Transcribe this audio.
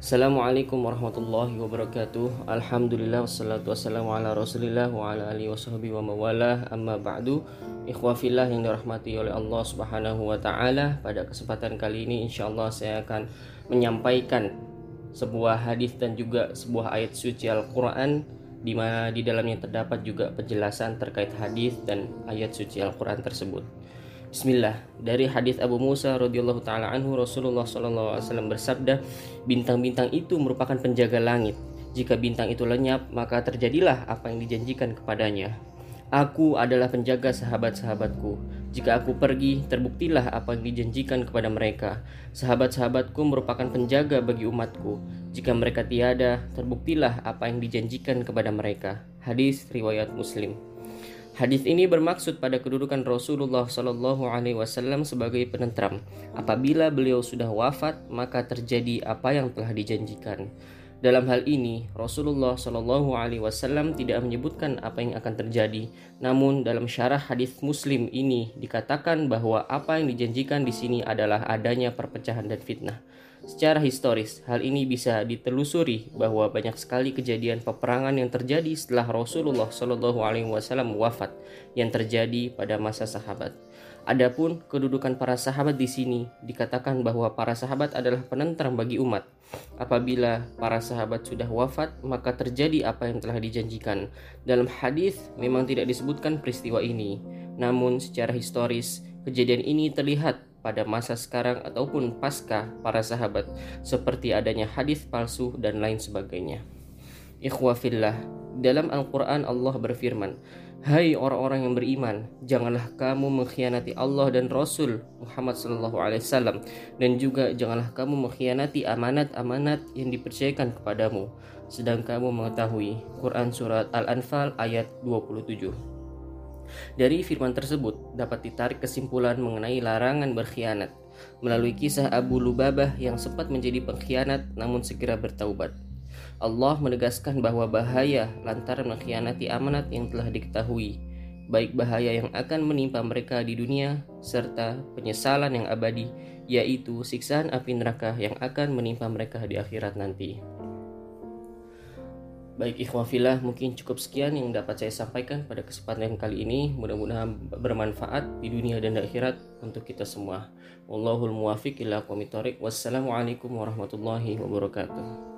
Assalamualaikum warahmatullahi wabarakatuh. Alhamdulillah wassalatu wassalamu ala rasulillah wa ala alihi washabihi wa mawalah. Amma ba'du. Ikhwafillah yang dirahmati oleh Allah subhanahu wa ta'ala Pada kesempatan kali ini insyaAllah saya akan menyampaikan Sebuah hadis dan juga sebuah ayat suci Al-Quran di mana di dalamnya terdapat juga penjelasan terkait hadis dan ayat suci Al-Quran tersebut. Bismillah. Dari hadis Abu Musa radhiyallahu taala anhu Rasulullah wasallam bersabda bintang-bintang itu merupakan penjaga langit. Jika bintang itu lenyap maka terjadilah apa yang dijanjikan kepadanya. Aku adalah penjaga sahabat-sahabatku. Jika aku pergi terbuktilah apa yang dijanjikan kepada mereka. Sahabat-sahabatku merupakan penjaga bagi umatku. Jika mereka tiada terbuktilah apa yang dijanjikan kepada mereka. Hadis riwayat Muslim Hadis ini bermaksud pada kedudukan Rasulullah Shallallahu Alaihi Wasallam sebagai penentram. Apabila beliau sudah wafat, maka terjadi apa yang telah dijanjikan. Dalam hal ini, Rasulullah Shallallahu Alaihi Wasallam tidak menyebutkan apa yang akan terjadi. Namun dalam syarah hadis Muslim ini dikatakan bahwa apa yang dijanjikan di sini adalah adanya perpecahan dan fitnah. Secara historis, hal ini bisa ditelusuri bahwa banyak sekali kejadian peperangan yang terjadi setelah Rasulullah Shallallahu Alaihi Wasallam wafat yang terjadi pada masa sahabat. Adapun kedudukan para sahabat di sini dikatakan bahwa para sahabat adalah penentram bagi umat. Apabila para sahabat sudah wafat, maka terjadi apa yang telah dijanjikan. Dalam hadis memang tidak disebutkan peristiwa ini, namun secara historis kejadian ini terlihat pada masa sekarang ataupun pasca para sahabat seperti adanya hadis palsu dan lain sebagainya. Ikhwafillah, dalam Al-Quran Allah berfirman, Hai orang-orang yang beriman, janganlah kamu mengkhianati Allah dan Rasul Muhammad Sallallahu Alaihi Wasallam dan juga janganlah kamu mengkhianati amanat-amanat yang dipercayakan kepadamu. Sedang kamu mengetahui Quran Surat Al-Anfal ayat 27. Dari firman tersebut dapat ditarik kesimpulan mengenai larangan berkhianat melalui kisah Abu Lubabah yang sempat menjadi pengkhianat namun segera bertaubat. Allah menegaskan bahwa bahaya lantaran mengkhianati amanat yang telah diketahui, baik bahaya yang akan menimpa mereka di dunia serta penyesalan yang abadi, yaitu siksaan api neraka yang akan menimpa mereka di akhirat nanti. Baik ikhwafillah mungkin cukup sekian yang dapat saya sampaikan pada kesempatan kali ini mudah-mudahan bermanfaat di dunia dan akhirat untuk kita semua. Wallahul muwafiq ila Wassalamualaikum warahmatullahi wabarakatuh.